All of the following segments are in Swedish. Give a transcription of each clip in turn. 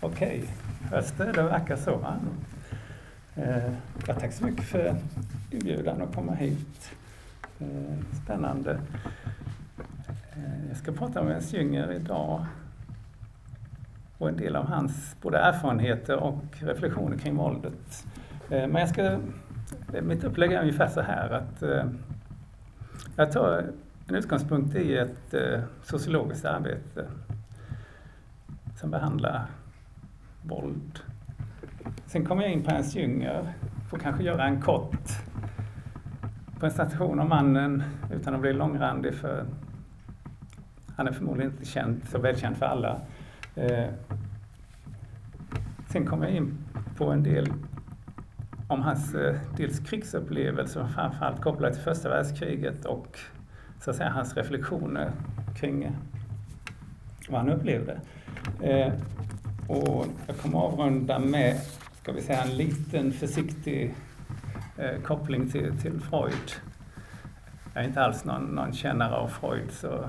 Okej, hörs det? Det verkar så. Va? Eh, ja, tack så mycket för inbjudan att komma hit. Eh, spännande. Eh, jag ska prata med Jens Jünger idag och en del av hans både erfarenheter och reflektioner kring våldet. Eh, men jag ska, eh, mitt upplägg är ungefär så här att eh, jag tar en utgångspunkt i ett eh, sociologiskt arbete som behandlar våld. Sen kommer jag in på Ernst Jünger, får kanske göra en kort presentation av mannen utan att bli långrandig för han är förmodligen inte känd, så välkänd för alla. Eh, sen kommer jag in på en del om hans eh, dels krigsupplevelser, framförallt kopplat till första världskriget och så att säga hans reflektioner kring vad han upplevde. Eh, och jag kommer avrunda med, ska vi säga, en liten försiktig eh, koppling till, till Freud. Jag är inte alls någon, någon kännare av Freud så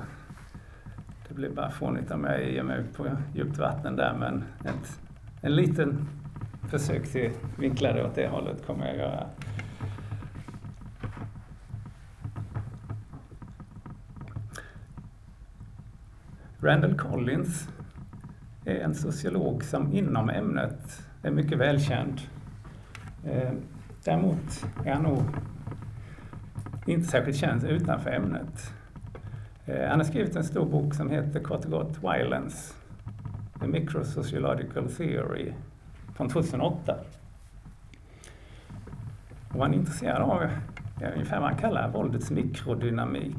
det blir bara fånigt om jag ger mig ut på djupt vatten där men ett, en liten försök till vinklade åt det hållet kommer jag göra. Randall Collins Eh, en sociolog som inom ämnet är mycket välkänd. Eh, däremot är han nog inte särskilt känd utanför ämnet. Eh, han har skrivit en stor bok som heter kort och gott Violence, The Microsociological Theory från 2008. Och han är intresserad av är ungefär vad han kallar våldets mikrodynamik.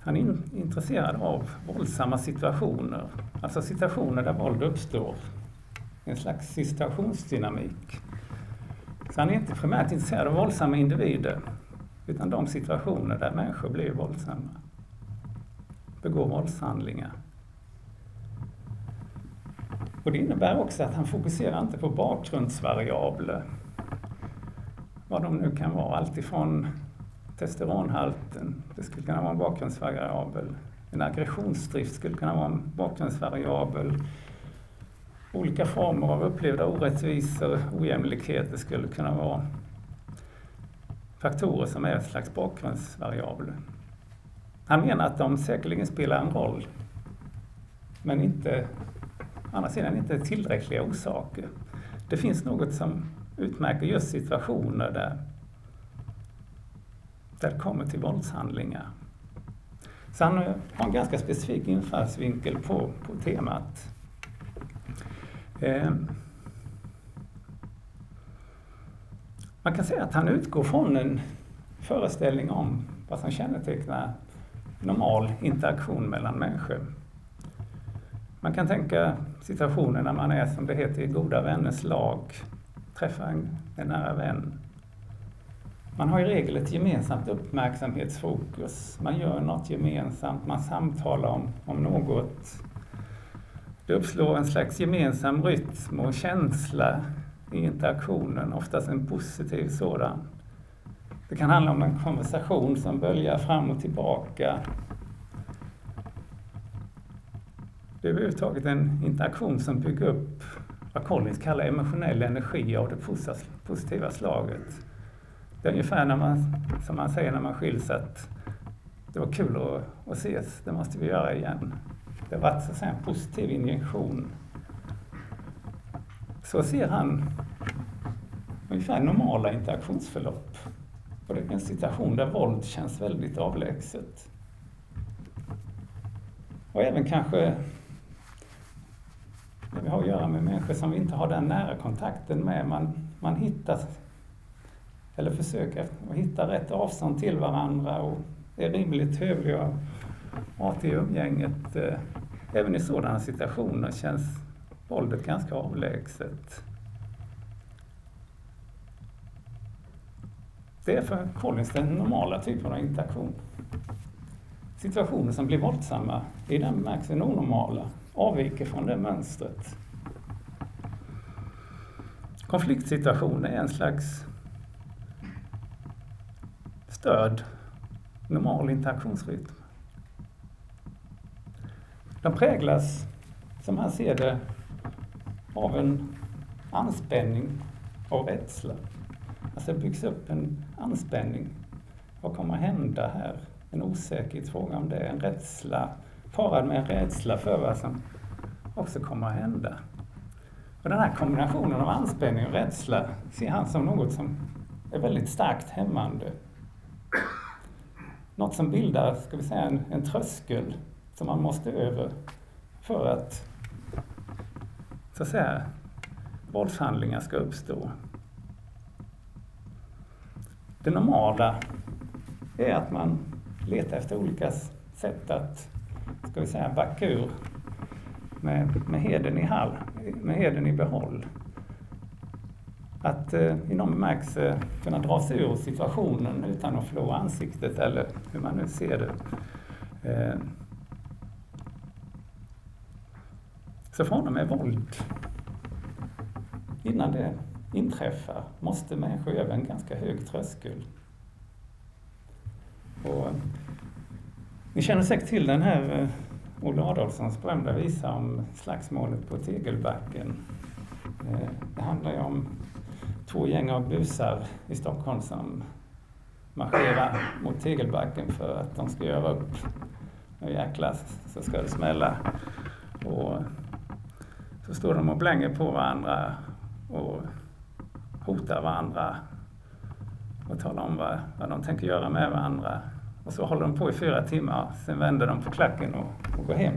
Han är in, intresserad av våldsamma situationer, alltså situationer där våld uppstår. En slags situationsdynamik. Så han är inte primärt intresserad av våldsamma individer, utan de situationer där människor blir våldsamma, begår våldshandlingar. Och det innebär också att han fokuserar inte på bakgrundsvariabler. Vad de nu kan vara, alltifrån testosteronhalten, det skulle kunna vara en bakgrundsvariabel. En aggressionsdrift skulle kunna vara en bakgrundsvariabel. Olika former av upplevda orättvisor, ojämlikheter skulle kunna vara faktorer som är ett slags bakgrundsvariabel. Han menar att de säkerligen spelar en roll, men inte å andra sidan inte tillräckliga orsaker. Det finns något som utmärker just situationer där, där det kommer till våldshandlingar. Så han har en ganska specifik infallsvinkel på, på temat. Eh, man kan säga att han utgår från en föreställning om vad som kännetecknar normal interaktion mellan människor. Man kan tänka situationer när man är, som det heter, i goda vänners lag, träffar en, en nära vän. Man har i regel ett gemensamt uppmärksamhetsfokus. Man gör något gemensamt, man samtalar om, om något. Det uppslår en slags gemensam rytm och känsla i interaktionen, oftast en positiv sådan. Det kan handla om en konversation som böljar fram och tillbaka Det är överhuvudtaget en interaktion som bygger upp vad Collins kallar emotionell energi av det positiva slaget. Det är ungefär när man, som man säger när man skiljs att det var kul att, att ses, det måste vi göra igen. Det har varit så säga, en positiv injektion. Så ser han ungefär normala interaktionsförlopp. Och det är en situation där våld känns väldigt avlägset. Och även kanske när vi har att göra med människor som vi inte har den nära kontakten med. Man, man hittar, eller försöker hitta rätt avstånd till varandra och är rimligt hövliga och artiga i umgänget. Eh, även i sådana situationer känns våldet ganska avlägset. Det är för Collins den normala typen av interaktion. Situationer som blir våldsamma är i den bemärkelsen onormala avviker från det mönstret. Konfliktsituationer är en slags störd normal interaktionsrytm. De präglas som han ser det, av en anspänning och rädsla. Alltså det byggs upp en anspänning. Vad kommer att hända här? En osäkerhetsfråga om det, en rädsla parad med en rädsla för vad som också kommer att hända. Och den här kombinationen av anspänning och rädsla ser han som något som är väldigt starkt hämmande. Något som bildar, ska vi säga, en, en tröskel som man måste över för att, så att säga, våldshandlingar ska uppstå. Det normala är att man letar efter olika sätt att, ska vi säga, backa ur med, med heden i hall, med heden i behåll. Att eh, i någon bemärkelse kunna dra sig ur situationen utan att förlora ansiktet eller hur man nu ser det. Eh, så för honom är våld, innan det inträffar, måste människor över en ganska hög tröskel. Och, eh, ni känner säkert till den här eh, Olle Adolfssons berömda visa om slagsmålet på Tegelbacken. Eh, det handlar ju om två gäng av busar i Stockholm som marscherar mot Tegelbacken för att de ska göra upp. Nu jäklar så ska det smälla. Och så står de och blänger på varandra och hotar varandra och talar om vad, vad de tänker göra med varandra. Och så håller de på i fyra timmar, sen vänder de på klacken och, och går hem.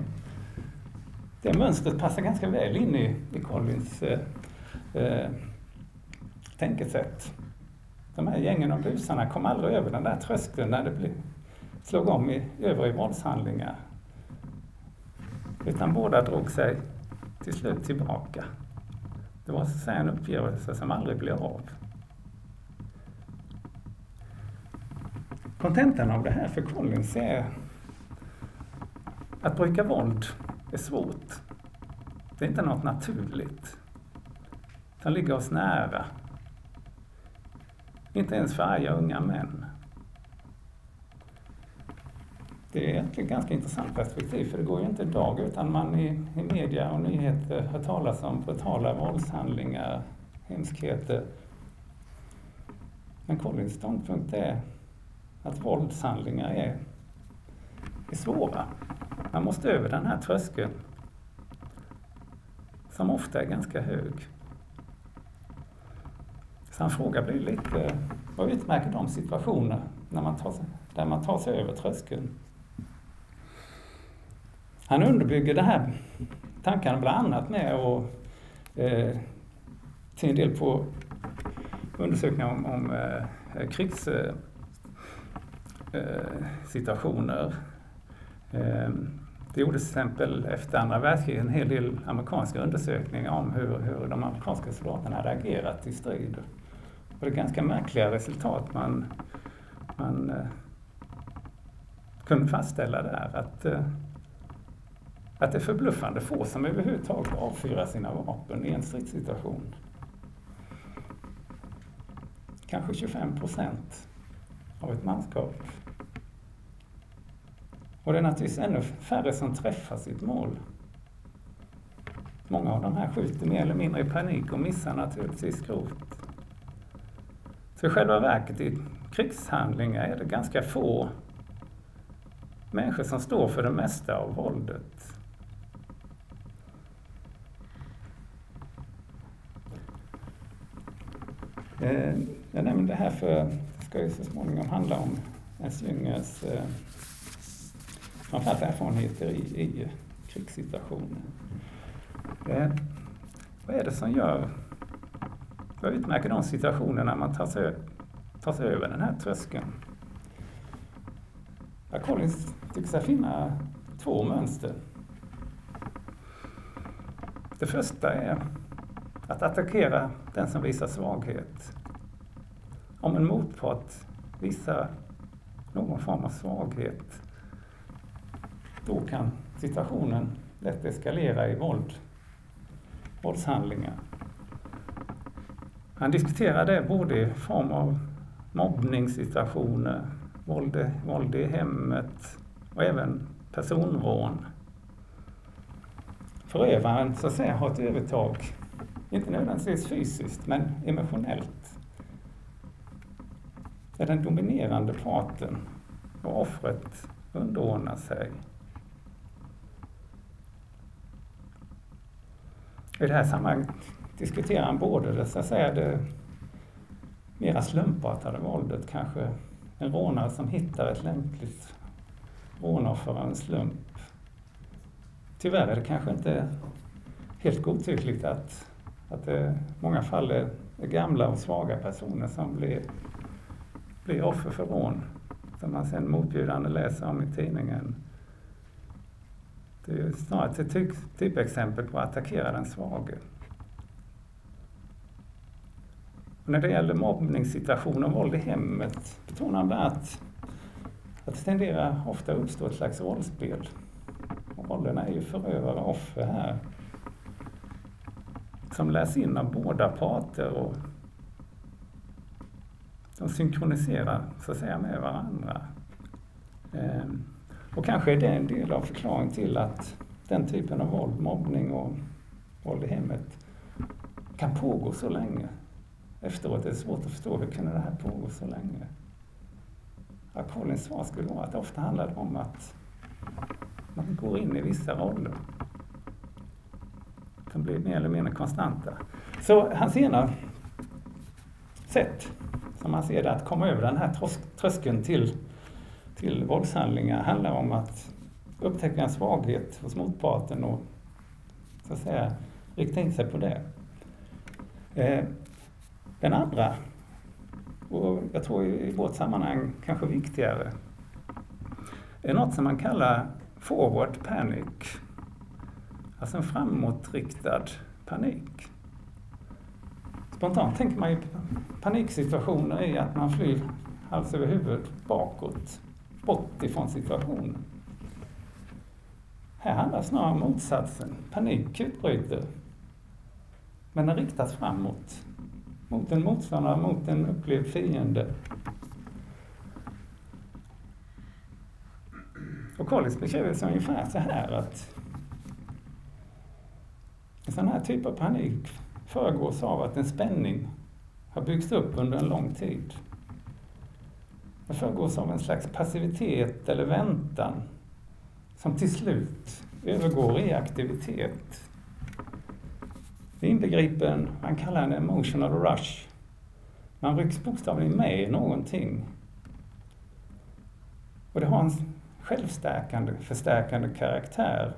Det mönstret passar ganska väl in i, i Collins eh, eh, tänkesätt. De här gängen av busarna kom aldrig över den där tröskeln när det blev, slog om i, över i våldshandlingar. Utan båda drog sig till slut tillbaka. Det var så att säga en uppgörelse som aldrig blev av. Kontentan av det här för Collins är att bruka våld är svårt. Det är inte något naturligt. Det ligger oss nära. Inte ens för arga unga män. Det är egentligen ett ganska intressant perspektiv för det går ju inte dag utan man i, i media och nyheter hör talas om brutala våldshandlingar, hemskheter. Men Collins ståndpunkt är att våldshandlingar är, är svåra. Man måste över den här tröskeln som ofta är ganska hög. Så han frågar blir lite, vad utmärker de situationer när man tar sig, där man tar sig över tröskeln? Han underbygger det här tankarna bland annat med att eh, till en del på undersökningar om, om eh, krigssituationer. Eh, det gjordes till exempel efter andra världskriget en hel del amerikanska undersökningar om hur, hur de amerikanska soldaterna hade agerat i strid. Och det är ganska märkliga resultat man, man eh, kunde fastställa där. Att, eh, att det är förbluffande få som överhuvudtaget avfyrar sina vapen i en stridssituation. Kanske 25 procent av ett manskap och det är naturligtvis ännu färre som träffar sitt mål. Många av de här skjuter mer eller mindre i panik och missar naturligtvis grovt. Så i själva verket i krigshandlingar är det ganska få människor som står för det mesta av våldet. Eh, jag nämnde det här för det ska ju så småningom handla om S. Jüngers eh, framförallt erfarenheter i, i krigssituationer. Eh, vad är det som gör, vad utmärker de situationer när man tar sig, tar sig över den här tröskeln? Ja, Collins tycker sig finna två mönster. Det första är att attackera den som visar svaghet. Om en motpart visar någon form av svaghet då kan situationen lätt eskalera i våld, våldshandlingar. Han diskuterar det både i form av mobbningssituationer, våld, våld i hemmet och även personrån. förövaren så att säga har ett övertag, inte nödvändigtvis fysiskt, men emotionellt. är den dominerande parten och offret underordnar sig. I det här sammanhanget diskuterar han både det, så att säga, det mera slumpartade våldet, kanske en rånare som hittar ett lämpligt rånoffer av en slump. Tyvärr är det kanske inte helt godtyckligt att, att det i många fall är gamla och svaga personer som blir, blir offer för rån. Som man sen motbjudande läser om i tidningen. Det är snarare ett typ, typexempel på att attackera den svage. Och när det gäller mobbningssituationer och våld i hemmet betonar han bland annat att det tenderar ofta att uppstå ett slags rollspel. Och rollerna är ju förövare och offer här. Som läs in av båda parter och de synkroniserar så att säga med varandra. Ehm, och kanske är det en del av förklaringen till att den typen av våld, mobbning och våld i hemmet kan pågå så länge. Efteråt är det svårt att förstå hur kunde det här pågå så länge. Ja, Collins svar skulle vara att det ofta handlar om att man går in i vissa roller som blir mer eller mindre konstanta. Så hans ena sätt, som han ser det, att komma över den här tröskeln till, till våldshandlingar handlar om att upptäcka en svaghet hos motparten och så att säga rikta in sig på det. Eh, den andra, och jag tror i vårt sammanhang kanske viktigare, är något som man kallar forward panic. Alltså en framåtriktad panik. Spontant tänker man ju paniksituationer i att man flyr hals över huvud bakåt, bort ifrån situationen. Här handlar snarare om motsatsen. Panik utbryter, men den riktas framåt mot en motståndare, mot en upplevd fiende. Och Collins beskriver det ungefär så här att en sån här typ av panik föregås av att en spänning har byggts upp under en lång tid. Det föregås av en slags passivitet eller väntan som till slut övergår i aktivitet. Det inbegriper en, man kallar en emotional rush. Man rycks bokstavligen med i någonting. Och det har en självstärkande, förstärkande karaktär.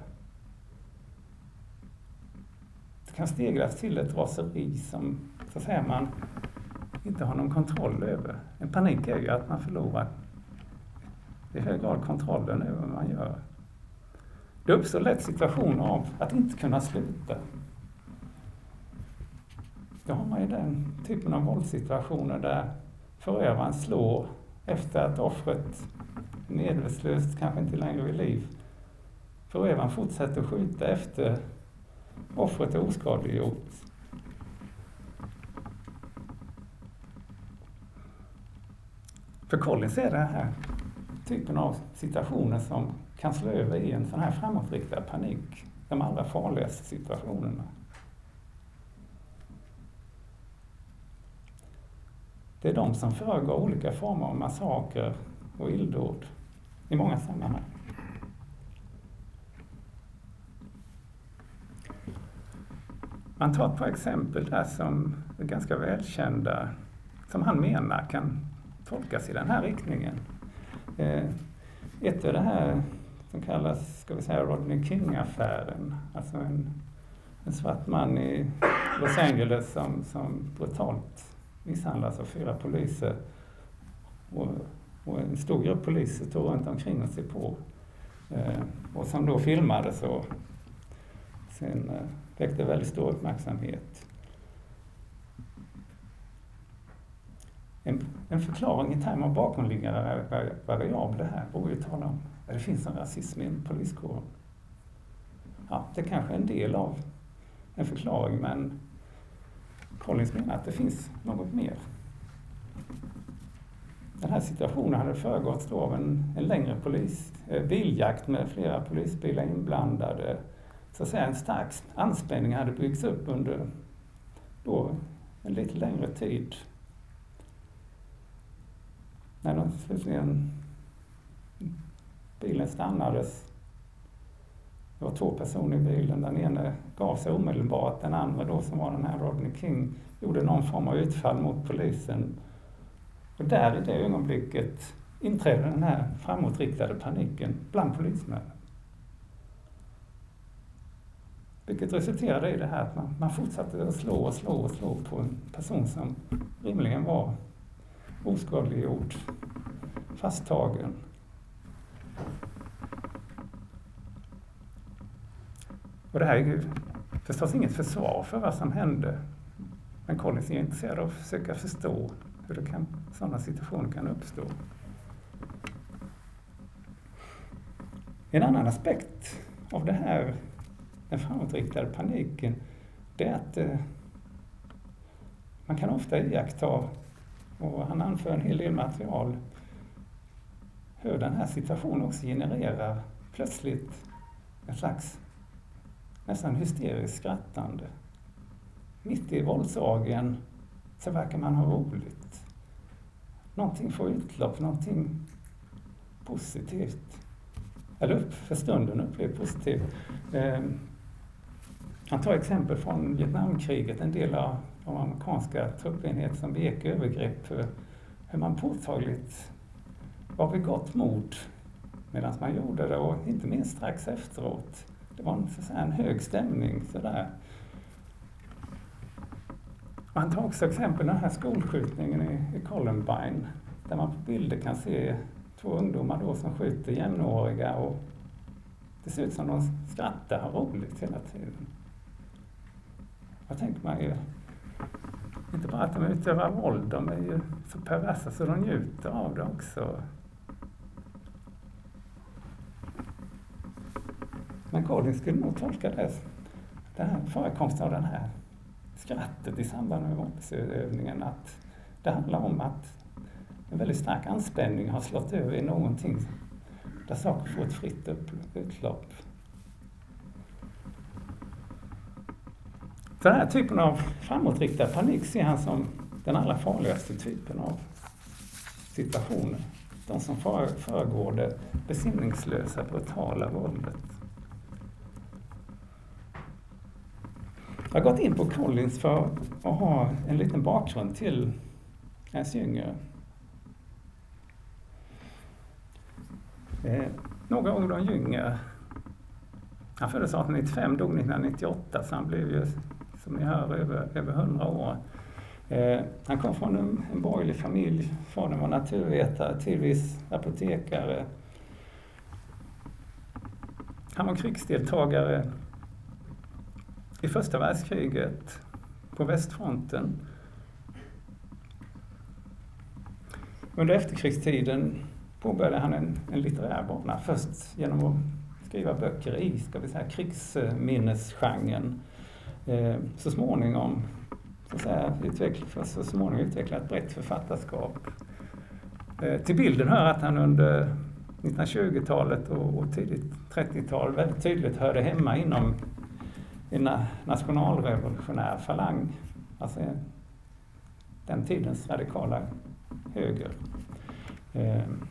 Det kan stegras till ett raseri som, så att säga, man inte har någon kontroll över. En panik är ju att man förlorar i hög grad kontrollen över vad man gör. Det uppstår lätt situationer av att inte kunna sluta. Då har man ju den typen av våldssituationer där förövaren slår efter att offret medvetslöst, kanske inte längre vid liv. Förövaren fortsätter skjuta efter offret är oskadliggjort. För Collins är det den här typen av situationer som kan slå över i en sån här framåtriktad panik. De allra farligaste situationerna. Det är de som föregår olika former av massakrer och illdåd i många sammanhang. Man tar ett par exempel där som är ganska välkända, som han menar kan tolkas i den här riktningen. Eh, ett är det här som kallas, ska vi säga, Rodney King-affären. Alltså en, en svart man i Los Angeles som, som brutalt misshandlas av fyra poliser. Och, och en stor grupp poliser tog runt omkring och såg på. Eh, och som då filmades och sen eh, väckte väldigt stor uppmärksamhet. En, en förklaring i termer av bakomliggande variabler här vore ju tala om att det finns en rasism i poliskåren. Ja, det kanske är en del av en förklaring men Collins menar att det finns något mer. Den här situationen hade föregåtts av en, en längre polis, eh, biljakt med flera polisbilar inblandade. så att säga, en stark anspänning hade byggts upp under då en lite längre tid. När de slutligen bilen stannades. Det var två personer i bilen. Den ene gav sig omedelbart. Den andra då som var den här Rodney King gjorde någon form av utfall mot polisen. Och där i det ögonblicket inträdde den här framåtriktade paniken bland polismännen. Vilket resulterade i det här att man, man fortsatte att slå och slå och slå på en person som rimligen var oskadliggjord, fasttagen. Och det här är ju förstås inget försvar för vad som hände. Men Collins är intresserad av att försöka förstå hur det kan, sådana situationer kan uppstå. En annan aspekt av det här, den framåtriktade paniken, det är att eh, man kan ofta iaktta, och han anför en hel del material, hur den här situationen också genererar plötsligt en slags nästan hysteriskt skrattande. Mitt i våldsagen så verkar man ha roligt. Någonting får utlopp, någonting positivt. Eller för stunden upplevt positivt. Eh, han tar exempel från Vietnamkriget, en del av de amerikanska truppenheter som begick övergrepp, hur man påtagligt var vid gott mod medan man gjorde det och inte minst strax efteråt. Det var en, så en hög stämning sådär. Man tar också exempel den här skolskjutningen i, i Columbine där man på bilder kan se två ungdomar då som skjuter jämnåriga och det ser ut som de skrattar och har roligt hela tiden. Vad tänker man ju, inte bara att de utövar våld, de är ju så perversa så de njuter av det också. Men Collins skulle nog tolka det, den här förekomsten av den här skrattet i samband med våldsövningen, att det handlar om att en väldigt stark anspänning har slått över i någonting där saker får ett fritt utlopp. Den här typen av framåtriktad panik ser han som den allra farligaste typen av situationer. De som föregår det besinningslösa, brutala våldet. Jag har gått in på Collins för att ha en liten bakgrund till Ernst Jünger. Eh, några ord om Jünger. Han föddes 1895, dog 1998, så han blev ju, som ni hör, över, över 100 år. Eh, han kom från en, en borgerlig familj. Fadern var naturvetare, tidvis apotekare. Han var krigsdeltagare i första världskriget på västfronten. Under efterkrigstiden påbörjade han en, en litterär bana. Först genom att skriva böcker i, ska vi säga, krigsminnesgenren. Eh, så småningom så, säga, utveckla, så småningom utveckla ett brett författarskap. Eh, till bilden hör att han under 1920-talet och, och tidigt 30-tal väldigt tydligt hörde hemma inom en nationalrevolutionär falang. Alltså den tidens radikala höger. Ehm,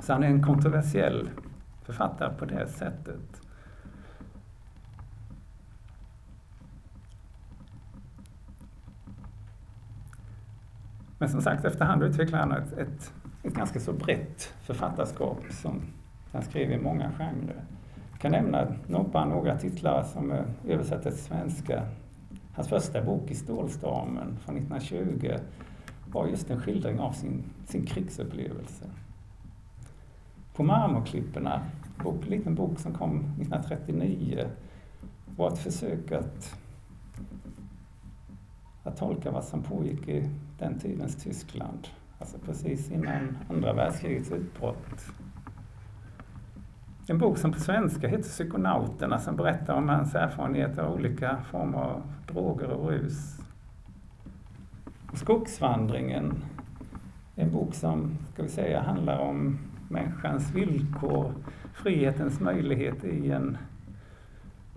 så han är en kontroversiell författare på det sättet. Men som sagt, efterhand utvecklar han ett, ett, ett ganska så brett författarskap som han skrev i många genrer. Jag kan nämna bara några titlar som eh, är översatta till svenska. Hans första bok, I stålstormen från 1920, var just en skildring av sin, sin krigsupplevelse. På marmorklipporna, en liten bok som kom 1939, var ett försök att, att tolka vad som pågick i den tidens Tyskland. Alltså precis innan andra världskrigets utbrott. En bok som på svenska heter Psykonauterna som berättar om hans erfarenheter av olika former av droger och rus. Skogsvandringen, en bok som, ska vi säga, handlar om människans villkor, frihetens möjlighet i en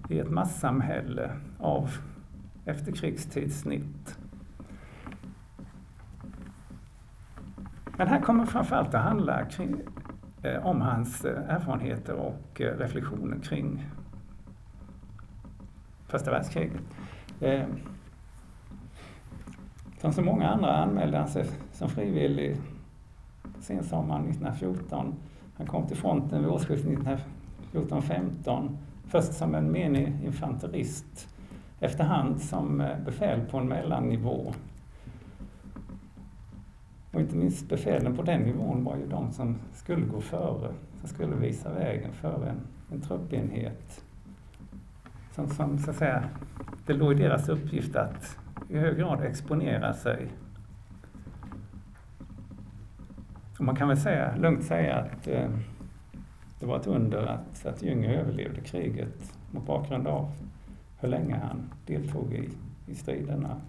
i ett massamhälle av efterkrigstidssnitt. Men här kommer framförallt att handla kring, Eh, om hans eh, erfarenheter och eh, reflektioner kring första världskriget. Som så många andra anmälde han sig som frivillig sensommaren 1914. Han kom till fronten vid årsskiftet 1914-15. Först som en menig infanterist. Efterhand som befäl på en mellannivå. Och inte minst befälen på den nivån var ju de som skulle gå före, som skulle visa vägen för en, en truppenhet. Som, som så att säga, det låg i deras uppgift att i hög grad exponera sig. Och man kan väl säga, lugnt säga att eh, det var ett under att, att Jünger överlevde kriget mot bakgrund av hur länge han deltog i, i striderna.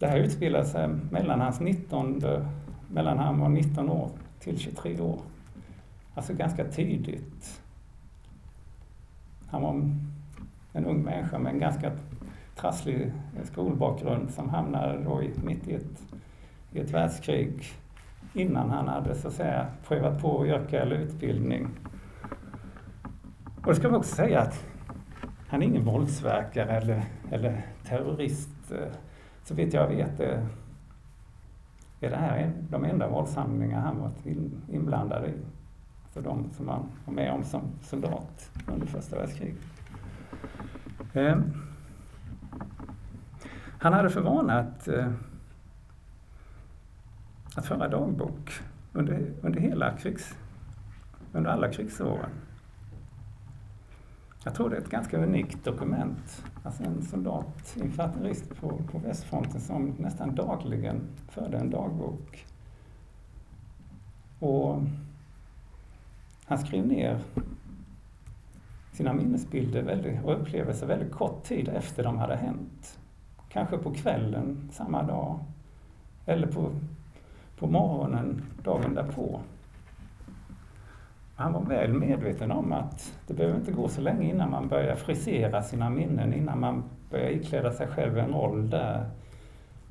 Det här utspelar sig mellan hans 19, mellan han var 19 år till 23 år. Alltså ganska tidigt. Han var en ung människa med en ganska trasslig skolbakgrund som hamnade då i, mitt i ett, i ett världskrig innan han hade så att säga prövat på yrke eller utbildning. Och det ska vi också säga att han är ingen våldsverkare eller, eller terrorist. Så vitt jag vet är, är det här de enda våldshandlingar han varit inblandad i. Alltså de som han var med om som soldat under första världskriget. Eh, han hade för vana att, eh, att föra dagbok under, under hela krigs, under alla krigsåren. Jag tror det är ett ganska unikt dokument. Alltså en soldat, infanterist på, på västfronten som nästan dagligen förde en dagbok. Och han skrev ner sina minnesbilder väldigt, och upplevelser väldigt kort tid efter de hade hänt. Kanske på kvällen samma dag eller på, på morgonen dagen därpå. Han var väl medveten om att det behöver inte gå så länge innan man börjar frisera sina minnen, innan man börjar ikläda sig själv en roll där.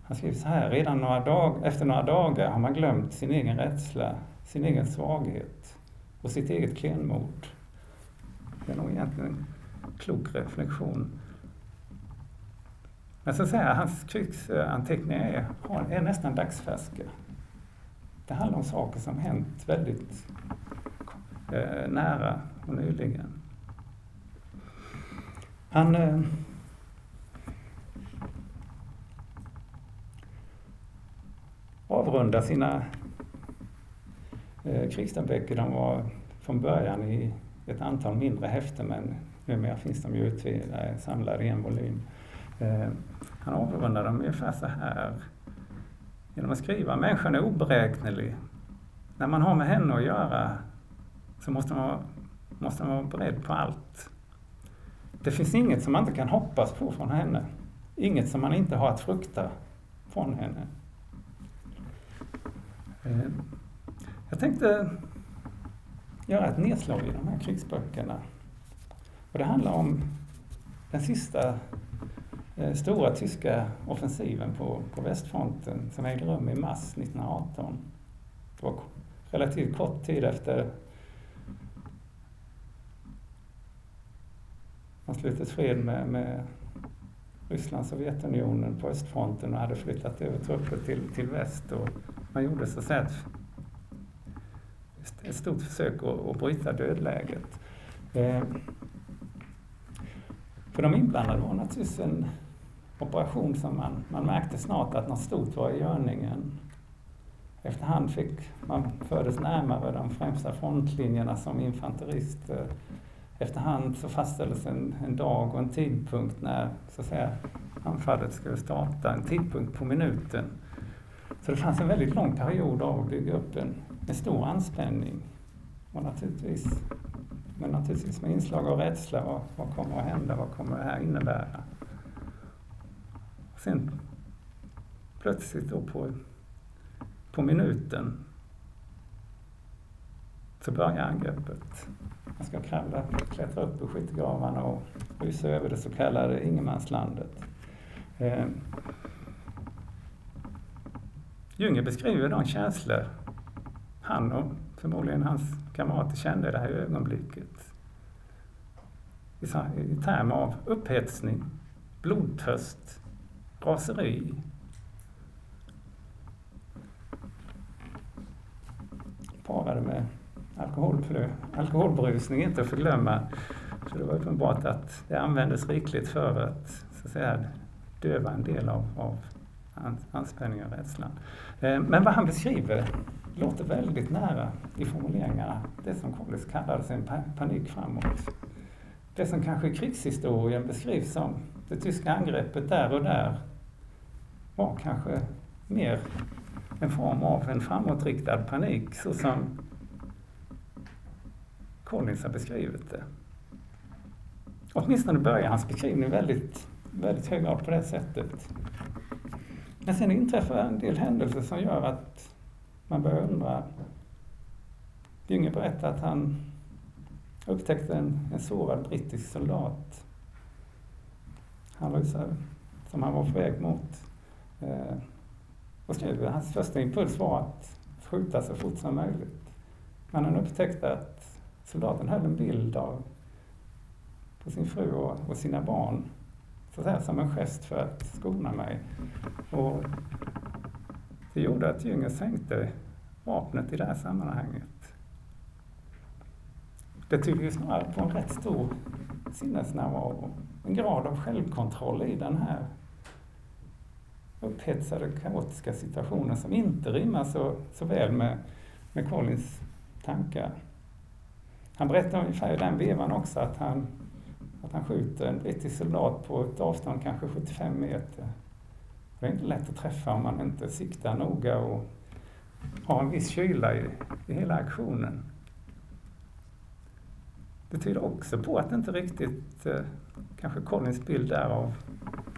Han skriver så här, redan några dag, efter några dagar har man glömt sin egen rädsla, sin egen svaghet och sitt eget klenmod. Det är nog egentligen en klok reflektion. Men så att hans krigsanteckningar är, är nästan dagsfärska. Det handlar om saker som hänt väldigt Eh, nära och nyligen. Han eh, avrundar sina eh, krigsdagböcker. De var från början i ett antal mindre häften men numera finns de ju utvidgade, eh, samlade i en volym. Eh, han avrundar dem ungefär så här genom att skriva människan är oberäknelig. När man har med henne att göra så måste man, måste man vara beredd på allt. Det finns inget som man inte kan hoppas på från henne. Inget som man inte har att frukta från henne. Eh, jag tänkte göra ett nedslag i de här krigsböckerna. Och det handlar om den sista eh, stora tyska offensiven på, på västfronten som ägde rum i mars 1918. Det var relativt kort tid efter man slutit fred med, med Ryssland, Sovjetunionen på östfronten och hade flyttat över trupper till, till väst. Och man gjorde så att säga ett ett stort försök att, att bryta dödläget. Eh, för de inblandade var naturligtvis en operation som man, man märkte snart att något stort var i görningen. Efterhand fick man fördes närmare de främsta frontlinjerna som infanterister. Efterhand så fastställdes en, en dag och en tidpunkt när så att säga, anfallet skulle starta, en tidpunkt på minuten. Så det fanns en väldigt lång period av att bygga upp en, en stor anspänning. Och naturligtvis, men naturligtvis med inslag av rädsla. Vad, vad kommer att hända? Vad kommer det här innebära? Och sen plötsligt då på, på minuten så börjar angreppet. Han ska kravla, klättra upp ur skyttegravarna och rusa över det så kallade ingenmanslandet. Eh, Jünger beskriver de känslor han och förmodligen hans kamrater kände i det här ögonblicket. I, i termer av upphetsning, blodtörst, raseri. Parade med alkohol, alkoholberusning inte att förglömma. Så det var uppenbart att det användes rikligt för att, så att säga, döva en del av, av anspänningen och rädslan. Eh, men vad han beskriver låter väldigt nära i formuleringarna det som Collis kallade sin panik framåt. Det som kanske i krigshistorien beskrivs som det tyska angreppet där och där var kanske mer en form av en framåtriktad panik så som Collins har beskrivit det. Åtminstone börjar hans beskrivning väldigt, väldigt hög grad på det sättet. Men sen inträffar en del händelser som gör att man börjar undra. Gynge berättar att han upptäckte en, en sårad brittisk soldat. Han var som han var på väg mot. Eh, och skrev, hans första impuls var att skjuta så fort som möjligt. Men han upptäckte att soldaten höll en bild av på sin fru och, och sina barn så här, som en gest för att skona mig. Och det gjorde att Jünger sänkte vapnet i det här sammanhanget. Det tyder ju snarare på en rätt stor sinnesnärvaro, en grad av självkontroll i den här upphetsade, kaotiska situationen som inte rimmar så, så väl med, med Collins tankar. Han berättar ungefär i den vevan också att han att han skjuter en brittisk soldat på ett avstånd kanske 75 meter. Det är inte lätt att träffa om man inte siktar noga och har en viss kyla i, i hela aktionen. Det tyder också på att det inte riktigt, eh, kanske Collins bild där av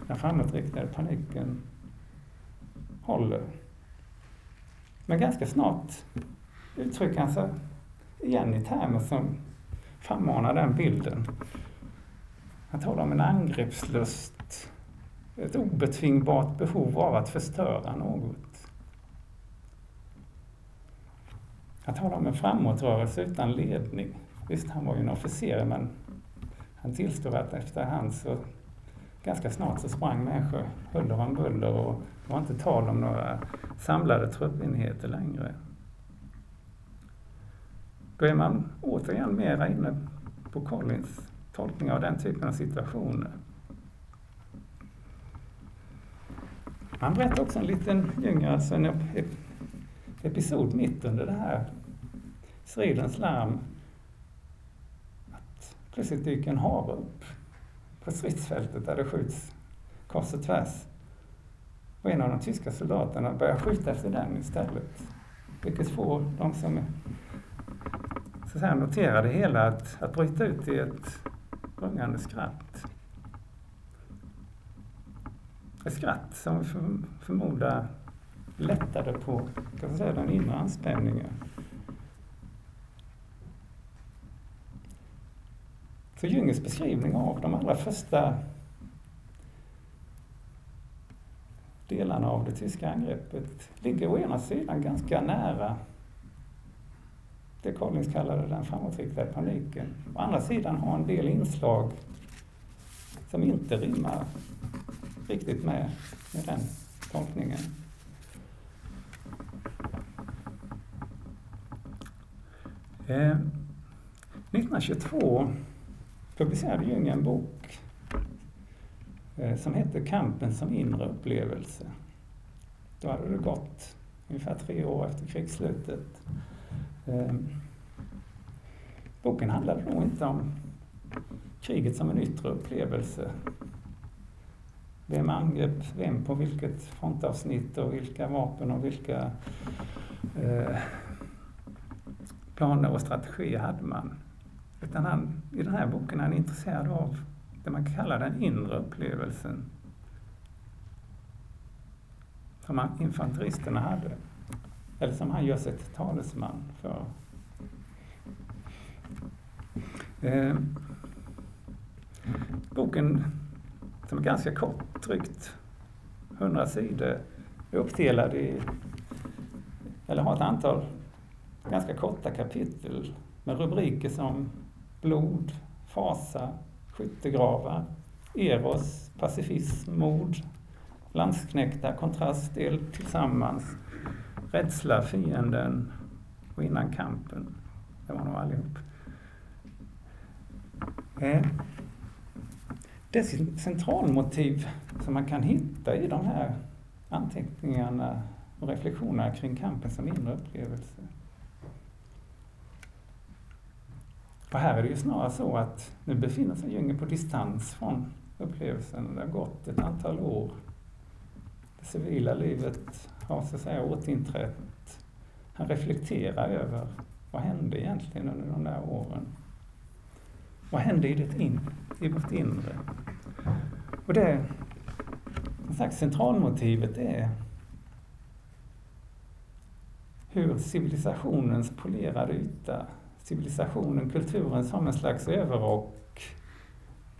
den framåtriktade paniken håller. Men ganska snart uttrycker han sig igen i termer som frammanar den bilden. Han talar om en angreppslust, ett obetvingbart behov av att förstöra något. Han talar om en framåtrörelse utan ledning. Visst, han var ju en officer, men han tillstår att efterhand så ganska snart så sprang människor huller om buller och det var inte tal om några samlade truppenheter längre. Då är man återigen mera inne på Collins tolkning av den typen av situationer. Han berättar också en liten yngre, alltså en episod mitt under det här stridens larm. Att plötsligt dyker en hare upp på stridsfältet där det skjuts kors och tvärs. Och en av de tyska soldaterna börjar skjuta efter den istället. Vilket får de som så att säga, notera det hela att, att bryta ut i ett rungande skratt. Ett skratt som vi förmodar lättade på kan man säga, den inre anspänningen. Så Jungers beskrivning av de allra första delarna av det tyska angreppet ligger å ena sidan ganska nära det Collins kallade den framåtriktade paniken. Å andra sidan har en del inslag som inte rimmar riktigt med, med den tolkningen. Eh, 1922 publicerade Jung en bok eh, som hette Kampen som inre upplevelse. Då hade det gått ungefär tre år efter krigsslutet. Eh, boken handlade nog inte om kriget som en yttre upplevelse. Vem angrep vem på vilket frontavsnitt och vilka vapen och vilka eh, planer och strategier hade man. Utan han, i den här boken är han intresserad av det man kallar den inre upplevelsen. Som infanteristerna hade. Eller som han gör sig till talesman för. Eh, boken, som är ganska kort, drygt 100 sidor, är uppdelad i, eller har ett antal ganska korta kapitel med rubriker som blod, fasa, skyttegravar, eros, pacifism, mord, landsknäckta, kontrastdel, tillsammans, rädsla, fienden och innan kampen. Det var nog allihop. Eh. Det centralmotiv som man kan hitta i de här anteckningarna och reflektionerna kring kampen som inre upplevelse. Och här är det ju snarare så att nu befinner sig Jünger på distans från upplevelsen. Det har gått ett antal år. Det civila livet har så att säga återinträtt. Han reflekterar över vad hände egentligen under de där åren? Vad hände i, det in, i vårt inre? Och det, som sagt, centralmotivet är hur civilisationens polerade yta, civilisationen, kulturen som en slags överrock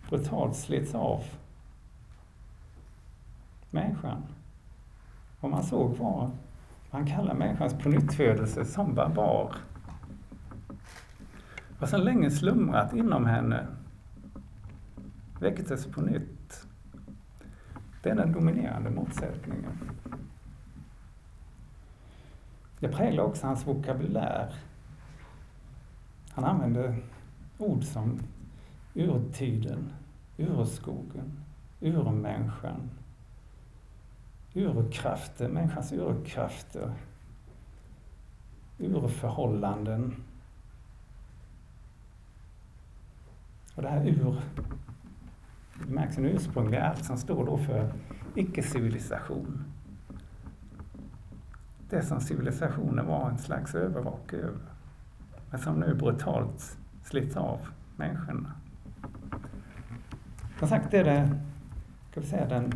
brutalt slits av människan. Vad man såg var, man kallar människans pånyttfödelse som barbar Vad som länge slumrat inom henne väcktes på nytt. Det är den dominerande motsättningen. Det präglar också hans vokabulär. Han använder ord som urtiden, urskogen, urmänniskan, urkrafter, människans urkrafter, urförhållanden, Och det här ur Det märks en ursprunglig allt som står då för icke-civilisation. Det som civilisationen var en slags övervak över. Men som nu brutalt slits av människorna. Som sagt, det är det, ska vi säga, den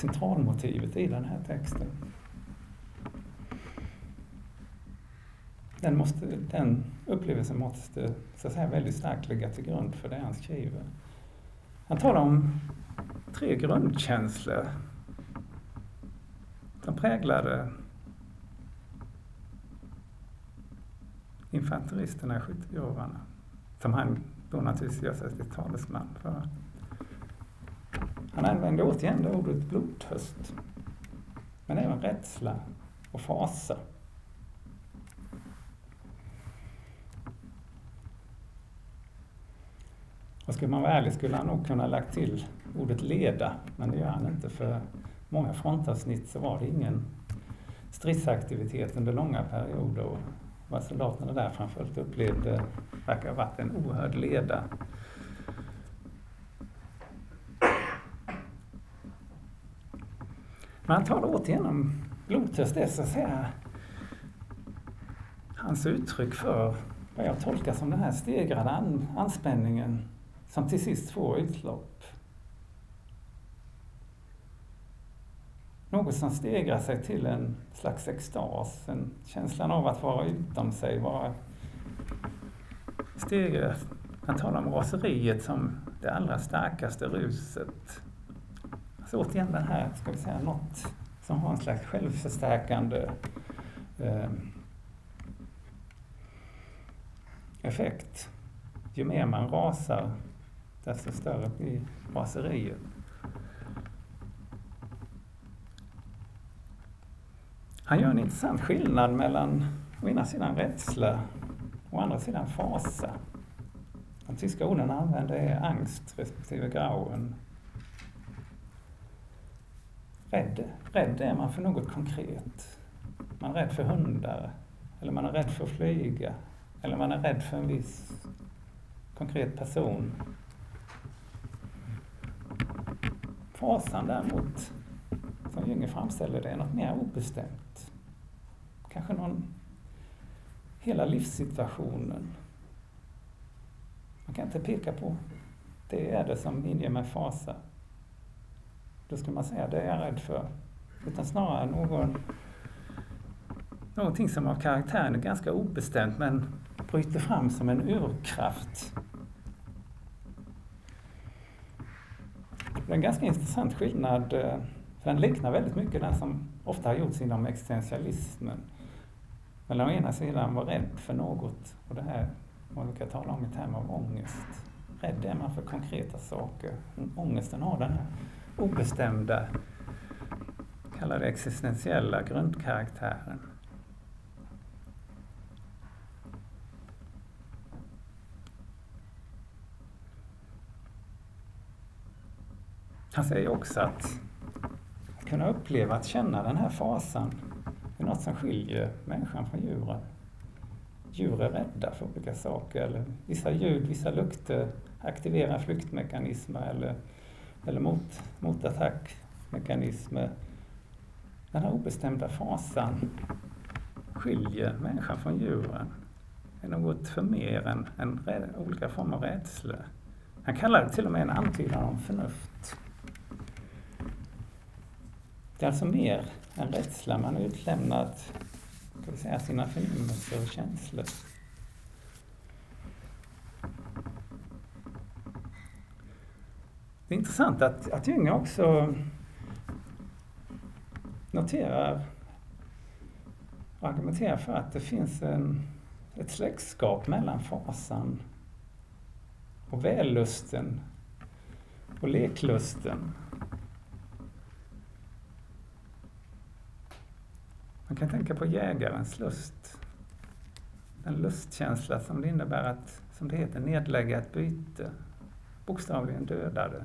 centralmotivet i den här texten. den, måste, den upplevelsen måste så att säga, väldigt starkt ligga till grund för det han skriver. Han talar om tre grundkänslor som präglade infanteristerna i skyttegravarna. Som han då naturligtvis gör sig till talesman för. Han använder återigen det ordet blodtörst. Men även rädsla och fasa. Och skulle man vara ärlig skulle han nog kunna lagt till ordet leda, men det gör han inte för många frontavsnitt så var det ingen stridsaktivitet under långa perioder och vad soldaterna där framförallt upplevde verkar ha varit en oerhörd leda. Men han talar återigen om blodtörst, det är så att säga hans uttryck för vad jag tolkar som den här stegrade anspänningen som till sist får utlopp. Något som stegrar sig till en slags extas, en känslan av att vara utom sig, vara stegrar. Han talar om raseriet som det allra starkaste ruset. Så återigen den här, ska vi säga, något som har en slags självförstärkande eh, effekt. Ju mer man rasar, desto större blir raseriet. Han gör en intressant skillnad mellan å ena sidan rädsla och å andra sidan fasa. De tyska orden han använder är angst respektive grauen. Rädd, rädd är man för något konkret. Man är rädd för hundar, eller man är rädd för att flyga, eller man är rädd för en viss konkret person Fasan däremot, som Jünger framställer det, är något mer obestämt. Kanske någon, hela livssituationen. Man kan inte peka på, det är det som inger mig fasa. Då ska man säga, det är jag rädd för. Utan snarare någon, någonting som av karaktären är ganska obestämt men bryter fram som en urkraft. Det är en ganska intressant skillnad. Eh, för den liknar väldigt mycket den som ofta har gjorts inom existentialismen. Mellan å ena sidan var rädd för något och det här man brukar tala om i termer av ångest. Rädd är man för konkreta saker. Ångesten har den här obestämda, kallar det existentiella grundkaraktären. Han säger också att kunna uppleva, att känna den här fasan är något som skiljer människan från djuren. Djur är rädda för olika saker, eller vissa ljud, vissa lukter aktiverar flyktmekanismer eller, eller mot, motattackmekanismer. Den här obestämda fasan skiljer människan från djuren. Det är något för mer än, än olika former av rädsla. Han kallar det till och med en antydan om förnuft. Det är alltså mer än rädsla. Man är utlämnad ska vi säga, sina förnimmelser och känslor. Det är intressant att, att Jung också noterar och argumenterar för att det finns en, ett släktskap mellan fasan och vällusten och leklusten Man kan tänka på jägarens lust. Den lustkänsla som det innebär att, som det heter, nedlägga ett byte. Bokstavligen döda det.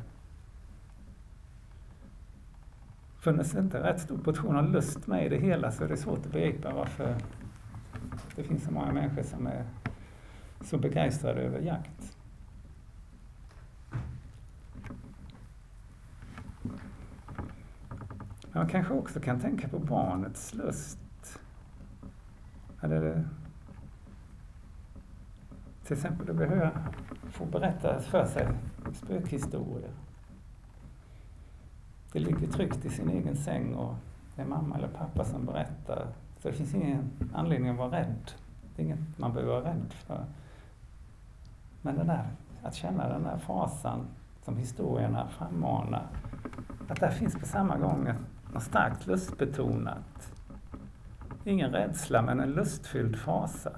Funnes inte rätt stor portion av lust med i det hela så är det svårt att begripa varför det finns så många människor som är så begeistrade över jakt. Man kanske också kan tänka på barnets lust. Eller det, till exempel, det behöver få berätta för sig spökhistorier. Det ligger tryggt i sin egen säng och det är mamma eller pappa som berättar. Så det finns ingen anledning att vara rädd. Det är inget man behöver vara rädd för. Men det där, att känna den där fasan som historierna frammanar. Att där finns på samma gång något starkt lustbetonat. Ingen rädsla, men en lustfylld fasa.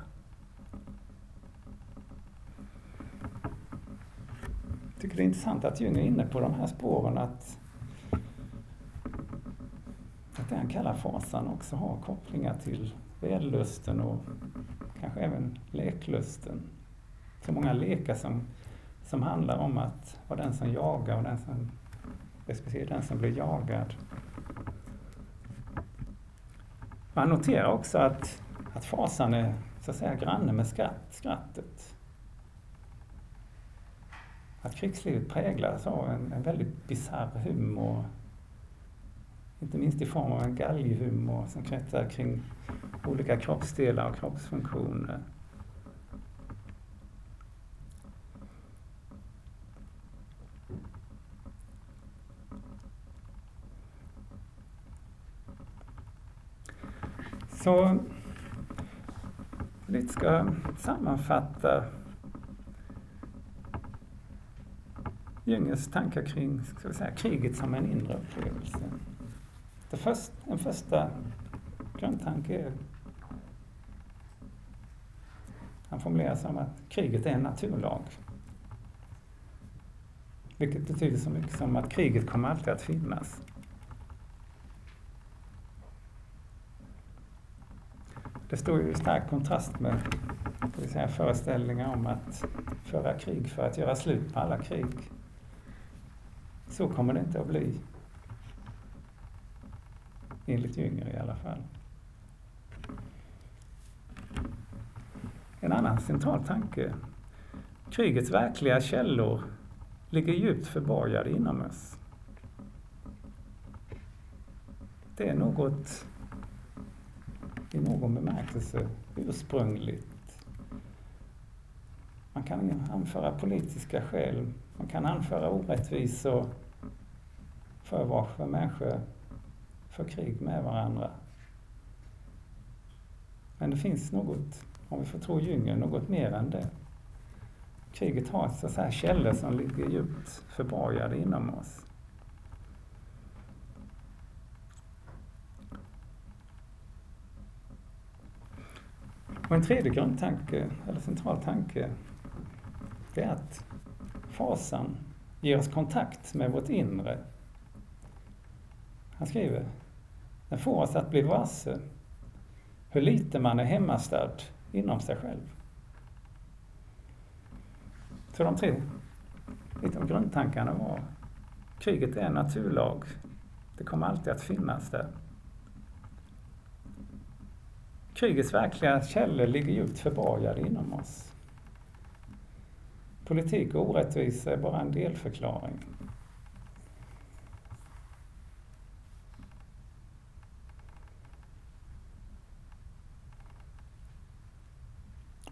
Jag tycker det är intressant att Jung är inne på de här spåren att, att det han kallar fasan också har kopplingar till vällusten och kanske även leklusten. Så många lekar som, som handlar om att vara den som jagar och den som, respektive den som blir jagad. Man noterar också att, att fasan är så att säga granne med skratt, skrattet. Att krigslivet präglas av en, en väldigt bisarr humor. Inte minst i form av en galghumor som kretsar kring olika kroppsdelar och kroppsfunktioner. Så lite ska sammanfatta Jungers tankar kring ska vi säga, kriget som en inre upplevelse. Det först, en första grundtanke är han formulerar som att kriget är en naturlag. Vilket betyder så mycket som att kriget kommer alltid att finnas. Det står ju i stark kontrast med det säga, föreställningar om att föra krig för att göra slut på alla krig. Så kommer det inte att bli. Enligt Jünger i alla fall. En annan central tanke. Krigets verkliga källor ligger djupt förborgade inom oss. Det är något i någon bemärkelse ursprungligt. Man kan anföra politiska skäl, man kan anföra orättvisor för varför människor för krig med varandra. Men det finns något, om vi får tro djungeln, något mer än det. Kriget har så här källor som ligger djupt förborgade inom oss. Och en tredje grundtanke, eller central tanke, det är att fasan ger oss kontakt med vårt inre. Han skriver den får oss att bli varse hur lite man är hemmastad inom sig själv. Så de tre lite av grundtankarna var kriget är en naturlag. Det kommer alltid att finnas där. Krigets verkliga källor ligger djupt förborgade inom oss. Politik och orättvisa är bara en delförklaring.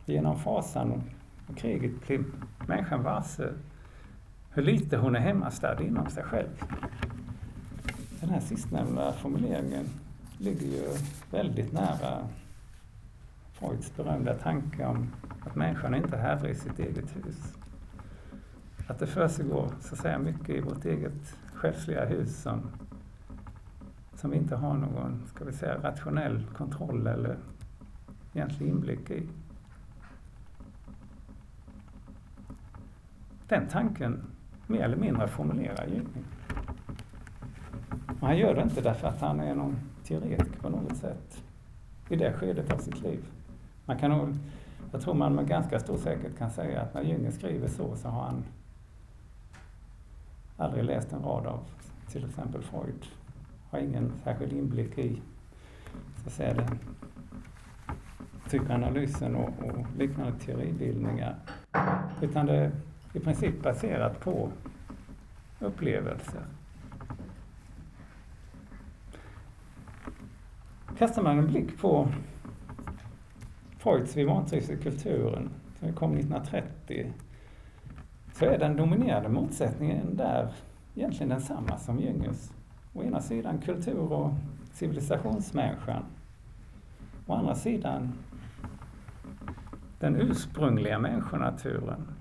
Genom fasan och kriget blir människan varse hur lite hon är hemmastad inom sig själv. Den här sistnämnda formuleringen ligger ju väldigt nära Freuds berömda tanke om att människan inte är herre i sitt eget hus. Att det försiggår så att säga mycket i vårt eget själsliga hus som, som vi inte har någon, ska vi säga, rationell kontroll eller egentlig inblick i. Den tanken mer eller mindre formulerar Gylling. Och han gör det inte därför att han är någon teoretiker på något sätt i det skedet av sitt liv. Man kan nog, jag tror man med ganska stor säkerhet kan säga att när Jünger skriver så, så har han aldrig läst en rad av till exempel Freud. Har ingen särskild inblick i så att säga, den psykoanalysen och, och liknande teoribildningar. Utan det i princip baserat på upplevelser. Kastar man en blick på Freuds Vi vantrivs i kulturen, som kom 1930, så är den dominerande motsättningen där egentligen densamma som Jüngers. Å ena sidan kultur och civilisationsmänniskan. Å andra sidan den ursprungliga människonaturen.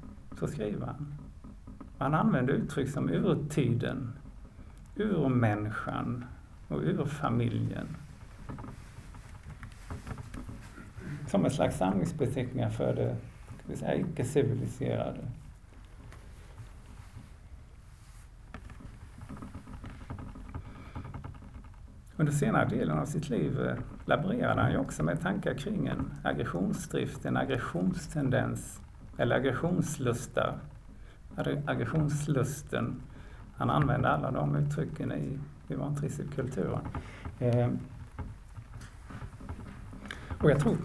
Så skriver han. Han använder uttryck som urtiden, urmänniskan och urfamiljen. som en slags samlingsbeteckningar för det icke-civiliserade. Under senare delen av sitt liv eh, laborerade han ju också med tankar kring en aggressionsdrift, en aggressionstendens eller aggressionslustar. Aggressionslusten. Han använde alla de uttrycken i, i vantrivselkulturen. Eh, och jag tror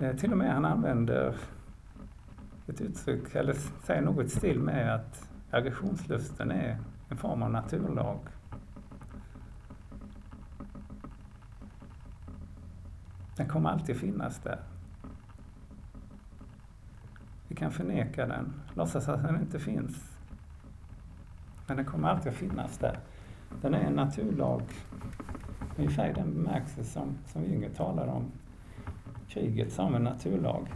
Eh, till och med han använder ett uttryck, eller säger något i stil med att aggressionslusten är en form av naturlag. Den kommer alltid finnas där. Kan förneka den, låtsas att den inte finns. Men den kommer alltid att finnas där. Den är en naturlag, ungefär i den bemärkelse som, som Jünger talar om kriget som en naturlag.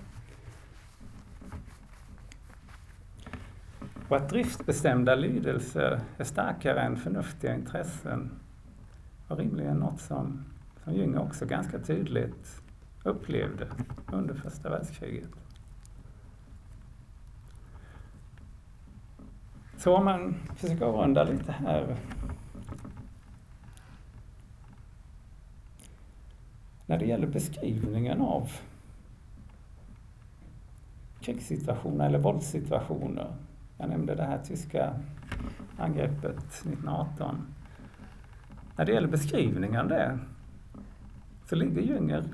Och att driftbestämda lydelser är starkare än förnuftiga intressen var rimligen något som, som Jünger också ganska tydligt upplevde under första världskriget. Så om man försöker avrunda lite här när det gäller beskrivningen av krigssituationer eller våldssituationer. Jag nämnde det här tyska angreppet 1918. När det gäller beskrivningen av det så ligger Jünger,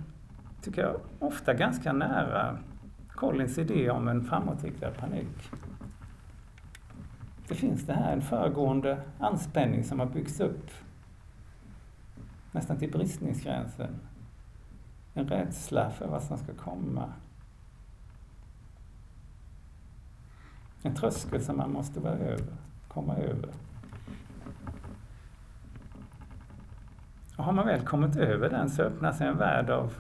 tycker jag, ofta ganska nära Collins idé om en framåtriktad panik. Det finns det här, en föregående anspänning som har byggts upp nästan till bristningsgränsen en rädsla för vad som ska komma. En tröskel som man måste vara över, komma över. Och har man väl kommit över den så öppnar sig en värld av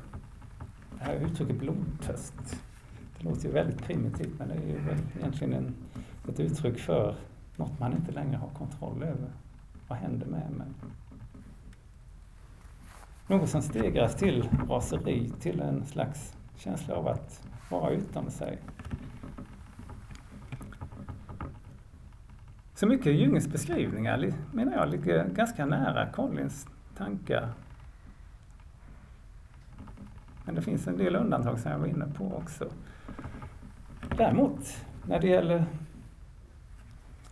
det här uttrycket blodtöst. Det låter ju väldigt primitivt men det är ju egentligen en, ett uttryck för något man inte längre har kontroll över. Vad händer med mig? Något som stegras till raseri, till en slags känsla av att vara utom sig. Så mycket i Jungens beskrivningar menar jag ligger ganska nära Collins tankar. Men det finns en del undantag som jag var inne på också. Däremot, när det gäller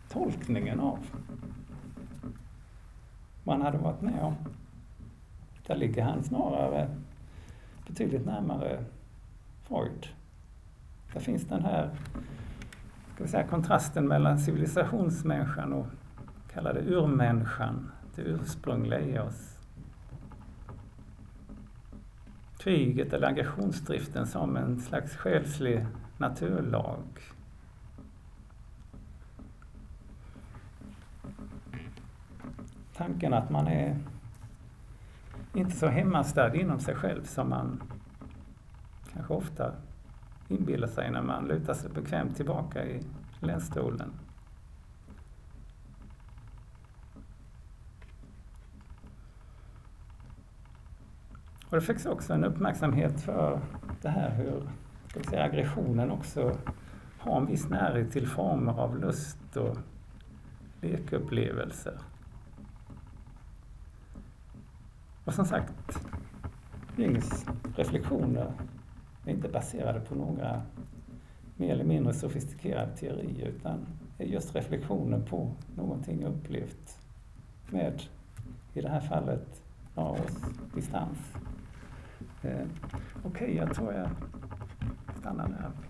tolkningen av vad han hade varit med om, där ligger han snarare betydligt närmare Freud. Där finns den här ska vi säga, kontrasten mellan civilisationsmänniskan och kallade urmänniskan, det ursprungliga i oss. Kriget eller aggressionsdriften som en slags själslig naturlag. Tanken att man är inte så hemmastad inom sig själv som man kanske ofta inbillar sig när man lutar sig bekvämt tillbaka i länsstolen. Och det fick också en uppmärksamhet för det här hur ska vi säga, aggressionen också har en viss närhet till former av lust och lekupplevelser. Och som sagt, Jungs reflektioner är inte baserade på några mer eller mindre sofistikerade teorier utan är just reflektioner på någonting upplevt med, i det här fallet, några års distans. Eh, Okej, okay, jag tror jag stannar där.